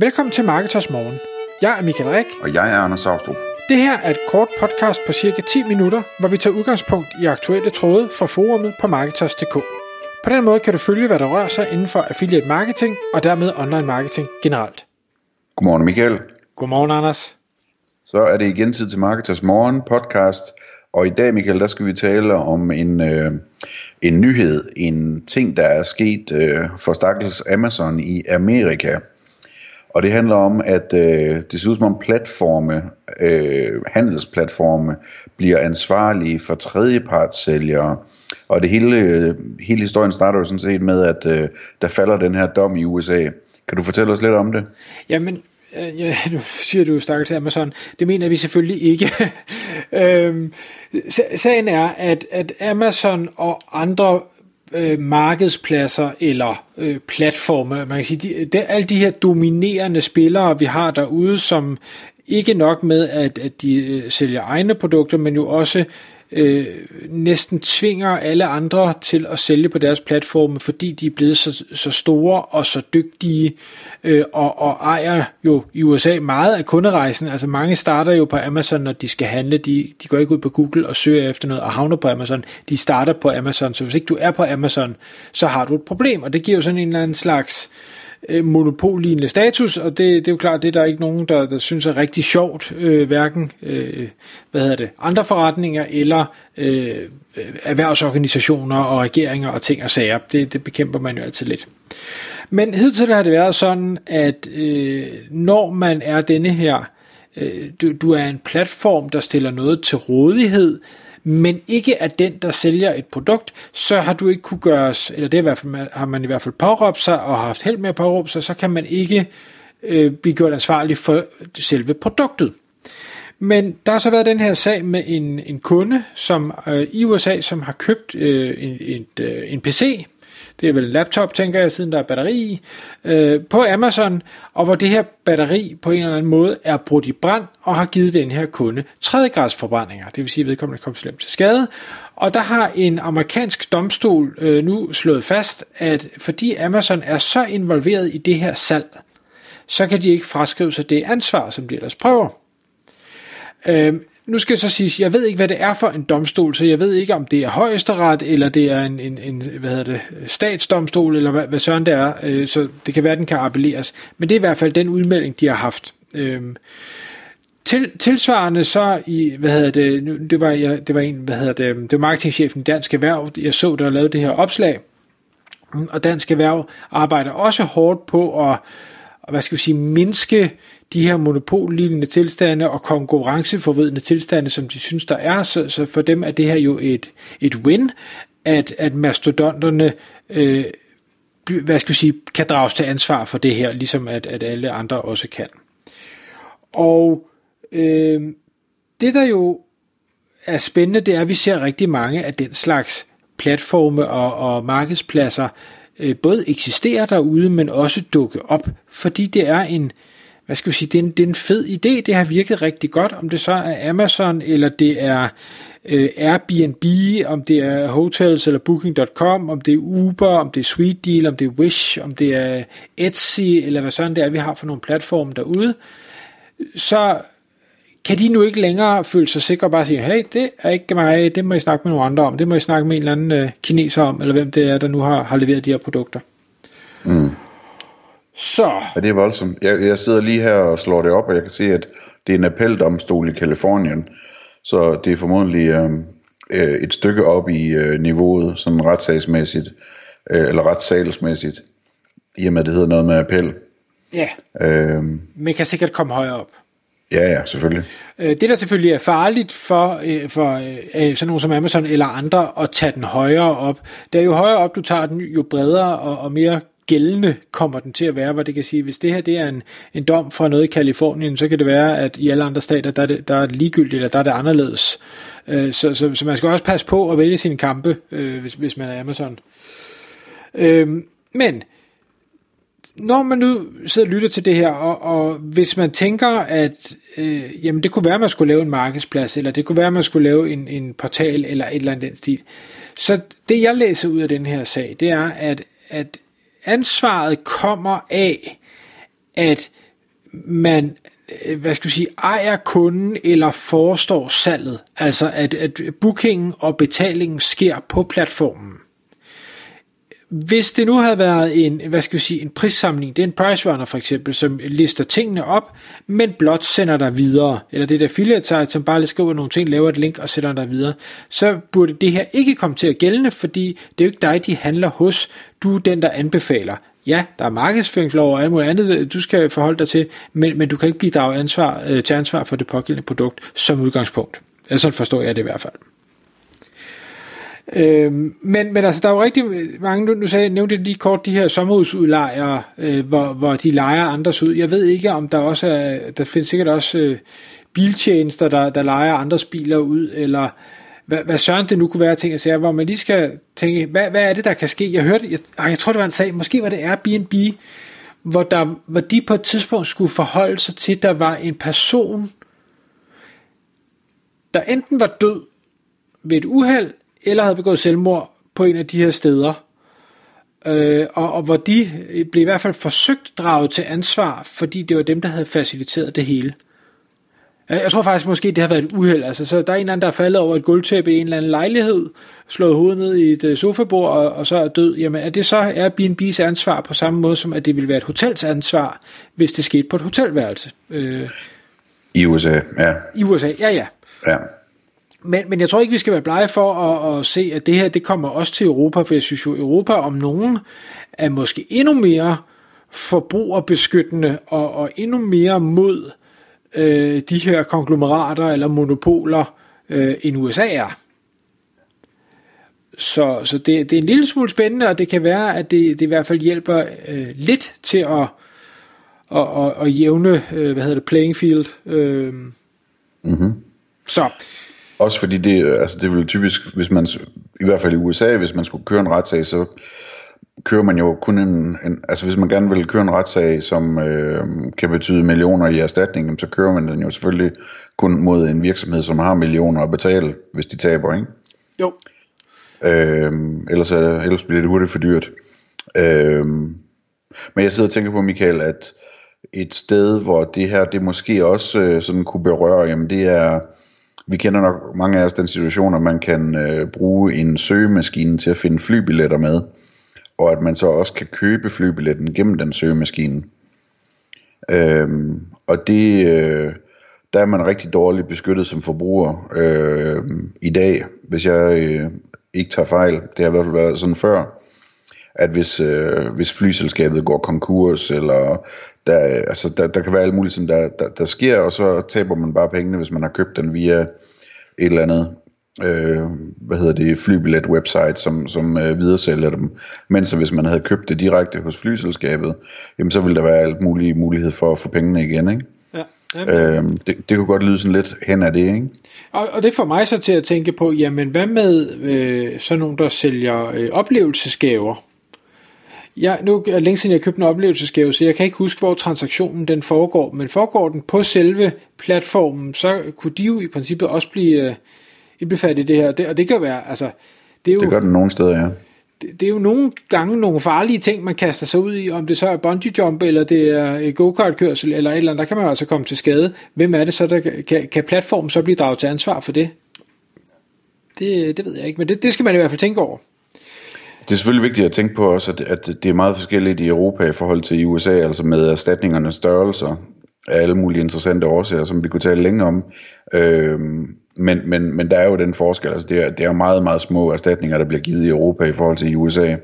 Velkommen til Marketers Morgen. Jeg er Michael Rik. Og jeg er Anders Saustrup. Det her er et kort podcast på cirka 10 minutter, hvor vi tager udgangspunkt i aktuelle tråde fra forumet på Marketers.dk. På den måde kan du følge, hvad der rører sig inden for affiliate marketing og dermed online marketing generelt. Godmorgen Michael. Godmorgen Anders. Så er det igen tid til Marketers Morgen podcast. Og i dag Michael, der skal vi tale om en, øh, en nyhed, en ting, der er sket øh, for stakkels Amazon i Amerika. Og det handler om, at øh, det ser ud som om platforme, øh, handelsplatforme, bliver ansvarlige for tredjepartssælgere. Og det hele, øh, hele historien starter jo sådan set med, at øh, der falder den her dom i USA. Kan du fortælle os lidt om det? Jamen, øh, ja, nu siger du stakkels Amazon. Det mener vi selvfølgelig ikke. øhm, sagen er, at, at Amazon og andre øh, markedspladser eller øh, platforme. Man kan sige, de, de, alle de her dominerende spillere, vi har derude, som ikke nok med, at, at de øh, sælger egne produkter, men jo også øh, næsten tvinger alle andre til at sælge på deres platforme, fordi de er blevet så, så store og så dygtige øh, og, og ejer jo i USA meget af kunderejsen. Altså mange starter jo på Amazon, når de skal handle. De, de går ikke ud på Google og søger efter noget og havner på Amazon. De starter på Amazon. Så hvis ikke du er på Amazon, så har du et problem. Og det giver jo sådan en eller anden slags øh, øh, monopollignende status, og det, det er jo klart, det er der ikke nogen, der, der synes er rigtig sjovt, øh, hverken øh, hvad hedder det, andre forretninger eller øh, erhvervsorganisationer og regeringer og ting og sager. Det, det bekæmper man jo altid lidt. Men hidtil har det været sådan, at øh, når man er denne her, øh, du, du er en platform, der stiller noget til rådighed, men ikke er den, der sælger et produkt, så har du ikke kunne gøres, eller det i hvert fald, har man i hvert fald påråbt sig og haft held med at påråbe sig, så kan man ikke øh, blive gjort ansvarlig for selve produktet. Men der har så været den her sag med en, en kunde som øh, i USA, som har købt øh, en, et, øh, en PC, det er vel en laptop, tænker jeg, siden der er batteri i, øh, på Amazon, og hvor det her batteri på en eller anden måde er brudt i brand, og har givet den her kunde tredjegradsforbrændinger. det vil sige, at vedkommende kom slemt til skade, og der har en amerikansk domstol øh, nu slået fast, at fordi Amazon er så involveret i det her salg, så kan de ikke fraskrive sig det ansvar, som de ellers prøver. Øh, nu skal jeg så sige, jeg ved ikke, hvad det er for en domstol, så jeg ved ikke, om det er højesteret, eller det er en, en, en hvad hedder det, statsdomstol, eller hvad, hvad sådan det er, øh, så det kan være, den kan appelleres. Men det er i hvert fald den udmelding, de har haft. Øh, til, tilsvarende så i, hvad hedder det, nu, det var, jeg, det var en, hvad hedder det, det var marketingchefen i Dansk Erhverv, jeg så, der lavede det her opslag, og Dansk Erhverv arbejder også hårdt på at, hvad skal vi sige, mindske de her monopollignende tilstande og konkurrenceforvidende tilstande, som de synes, der er. Så, så for dem er det her jo et, et win, at, at mastodonterne øh, hvad skal vi sige, kan drages til ansvar for det her, ligesom at, at alle andre også kan. Og øh, det der jo er spændende, det er, at vi ser rigtig mange af den slags platforme og, og markedspladser, øh, både eksisterer derude, men også dukke op, fordi det er en, hvad skal vi sige, det er, en, det er en fed idé, det har virket rigtig godt, om det så er Amazon, eller det er øh, Airbnb, om det er Hotels eller Booking.com, om det er Uber, om det er Sweet Deal, om det er Wish, om det er Etsy, eller hvad sådan det er, vi har for nogle platforme derude, så kan de nu ikke længere føle sig sikre og bare sige, hey, det er ikke mig, det må I snakke med nogle andre om, det må I snakke med en eller anden øh, kineser om, eller hvem det er, der nu har, har leveret de her produkter. Mm. Så. Ja, det er voldsomt. Jeg, jeg sidder lige her og slår det op, og jeg kan se, at det er en appeldomstol i Kalifornien. Så det er formodentlig øh, øh, et stykke op i øh, niveauet, sådan retssagsmæssigt, øh, eller retssalsmæssigt, i og med, at det hedder noget med appel. Ja, øh, men kan sikkert komme højere op. Ja, ja, selvfølgelig. Øh, det, der selvfølgelig er farligt for, øh, for øh, sådan nogen som Amazon eller andre, at tage den højere op, det er jo højere op, du tager den, jo bredere og, og mere gældende kommer den til at være, hvor det kan sige, hvis det her det er en, en dom fra noget i Kalifornien, så kan det være, at i alle andre stater, der er det, der er det ligegyldigt, eller der er det anderledes. Øh, så, så, så man skal også passe på at vælge sine kampe, øh, hvis, hvis man er Amazon. Øh, men når man nu sidder og lytter til det her, og, og hvis man tænker, at øh, jamen det kunne være, at man skulle lave en markedsplads, eller det kunne være, at man skulle lave en, en portal, eller et eller andet den stil. Så det jeg læser ud af den her sag, det er, at, at ansvaret kommer af, at man øh, hvad skal vi sige, ejer kunden eller forestår salget. Altså at, at bookingen og betalingen sker på platformen. Hvis det nu havde været en, hvad skal vi sige, en prissamling, det er en price runner for eksempel, som lister tingene op, men blot sender dig videre, eller det der affiliate site, som bare lige skriver nogle ting, laver et link og sender dig videre, så burde det her ikke komme til at gælde, fordi det er jo ikke dig, de handler hos, du er den, der anbefaler. Ja, der er markedsføringslov og alt muligt andet, øh, du skal forholde dig til, men, men du kan ikke blive draget ansvar, øh, til ansvar for det pågældende produkt som udgangspunkt. Altså, sådan forstår jeg det i hvert fald. Øh, men, men altså, der er jo rigtig mange, nu, nu sagde, jeg nævnte lige kort de her sommerhusudlejere, øh, hvor, hvor de leger andres ud. Jeg ved ikke, om der også er, der findes sikkert også øh, biltjenester, der, der leger andres biler ud, eller hvad, hvad søren det nu kunne være ting at sige, hvor man lige skal tænke, hvad, hvad er det, der kan ske? Jeg hørte, jeg, jeg tror det var en sag, måske var det Airbnb, hvor, der, hvor de på et tidspunkt skulle forholde sig til, at der var en person, der enten var død ved et uheld, eller havde begået selvmord på en af de her steder. Øh, og, og hvor de blev i hvert fald forsøgt draget til ansvar, fordi det var dem, der havde faciliteret det hele. Jeg tror faktisk måske, det har været et uheld. Altså, så der er en eller anden, der er faldet over et gulvtæppe i en eller anden lejlighed, slået hovedet ned i et uh, sofabord, og, og så er død. Jamen, er det så Airbnb's ansvar på samme måde, som at det ville være et hotels ansvar, hvis det skete på et hotelværelse? Øh, I USA, ja. I USA, ja, ja. Ja. Men, men jeg tror ikke, vi skal være blege for at, at se, at det her det kommer også til Europa, for jeg synes jo, Europa om nogen er måske endnu mere forbrugerbeskyttende og, og endnu mere mod øh, de her konglomerater eller monopoler, øh, end USA er. Så, så det, det er en lille smule spændende, og det kan være, at det, det i hvert fald hjælper øh, lidt til at, at, at, at jævne, øh, hvad hedder det, playing field. Øh. Mm-hmm. Så også fordi det, altså det vil typisk, hvis man, i hvert fald i USA, hvis man skulle køre en retssag, så kører man jo kun en, en altså hvis man gerne vil køre en retssag, som øh, kan betyde millioner i erstatning, så kører man den jo selvfølgelig kun mod en virksomhed, som har millioner at betale, hvis de taber, ikke? Jo. Øh, ellers, er, ellers bliver det hurtigt for dyrt. Øh, men jeg sidder og tænker på, Michael, at et sted, hvor det her, det måske også øh, sådan kunne berøre, jamen det er vi kender nok mange af os den situation, at man kan øh, bruge en søgemaskine til at finde flybilletter med, og at man så også kan købe flybilletten gennem den søgemaskine. Øhm, og det, øh, der er man rigtig dårligt beskyttet som forbruger øh, i dag, hvis jeg øh, ikke tager fejl. Det har i hvert fald været sådan før, at hvis, øh, hvis flyselskabet går konkurs, eller der, altså der, der kan være alt muligt, sådan, der, der, der sker, og så taber man bare pengene, hvis man har købt den via et eller andet øh, hvad hedder det, flybillet website, som, som øh, videresælger dem. Men så hvis man havde købt det direkte hos flyselskabet, jamen så ville der være alt mulig mulighed for at få pengene igen, ikke? Ja. Øhm, det, det kunne godt lyde sådan lidt hen af det, ikke? Og, og det får mig så til at tænke på, jamen hvad med øh, sådan nogen, der sælger øh, oplevelsesgaver? Ja, nu er længe siden jeg købte en oplevelsesgave, så jeg kan ikke huske, hvor transaktionen den foregår, men foregår den på selve platformen, så kunne de jo i princippet også blive øh, indbefattet i det her, det, og det kan være, altså... Det, er jo, det gør den nogle steder, ja. Det, det er jo nogle gange nogle farlige ting, man kaster sig ud i, om det så er bungee jump, eller det er go-kart-kørsel, eller et eller andet, der kan man altså komme til skade. Hvem er det så, der kan, kan platformen så blive draget til ansvar for det? Det, det ved jeg ikke, men det, det skal man i hvert fald tænke over. Det er selvfølgelig vigtigt at tænke på også, at, at det er meget forskelligt i Europa i forhold til i USA, altså med erstatningernes størrelser af alle mulige interessante årsager, som vi kunne tale længe om. Øhm, men, men, men der er jo den forskel, altså det er, det er jo meget, meget små erstatninger, der bliver givet i Europa i forhold til i USA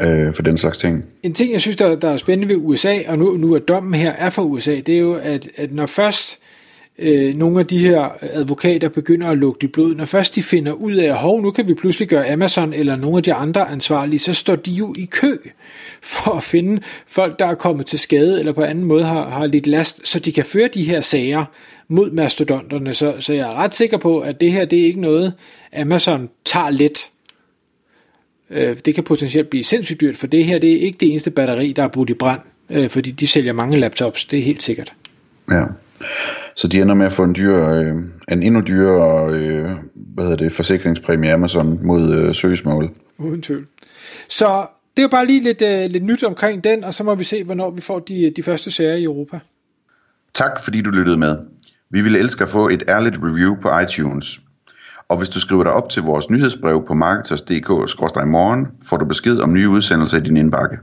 øh, for den slags ting. En ting, jeg synes, der, der er spændende ved USA, og nu, nu er dommen her er for USA, det er jo, at, at når først øh, Øh, nogle af de her advokater begynder at lugte i blod, når først de finder ud af, at nu kan vi pludselig gøre Amazon eller nogle af de andre ansvarlige, så står de jo i kø for at finde folk, der er kommet til skade eller på anden måde har, har lidt last, så de kan føre de her sager mod mastodonterne. Så, så jeg er ret sikker på, at det her det er ikke noget, Amazon tager let. Øh, det kan potentielt blive sindssygt dyrt, for det her det er ikke det eneste batteri, der er brudt i brand, øh, fordi de sælger mange laptops, det er helt sikkert. Ja. Så de ender med at få en, dyr, øh, en endnu dyrere øh, hvad hedder det, forsikringspræmie Amazon mod øh, søgsmål. Uden tvivl. Så det er jo bare lige lidt, uh, lidt nyt omkring den, og så må vi se, hvornår vi får de, de første serier i Europa. Tak fordi du lyttede med. Vi ville elske at få et ærligt review på iTunes. Og hvis du skriver dig op til vores nyhedsbrev på marketers.dk-morgen, får du besked om nye udsendelser i din indbakke.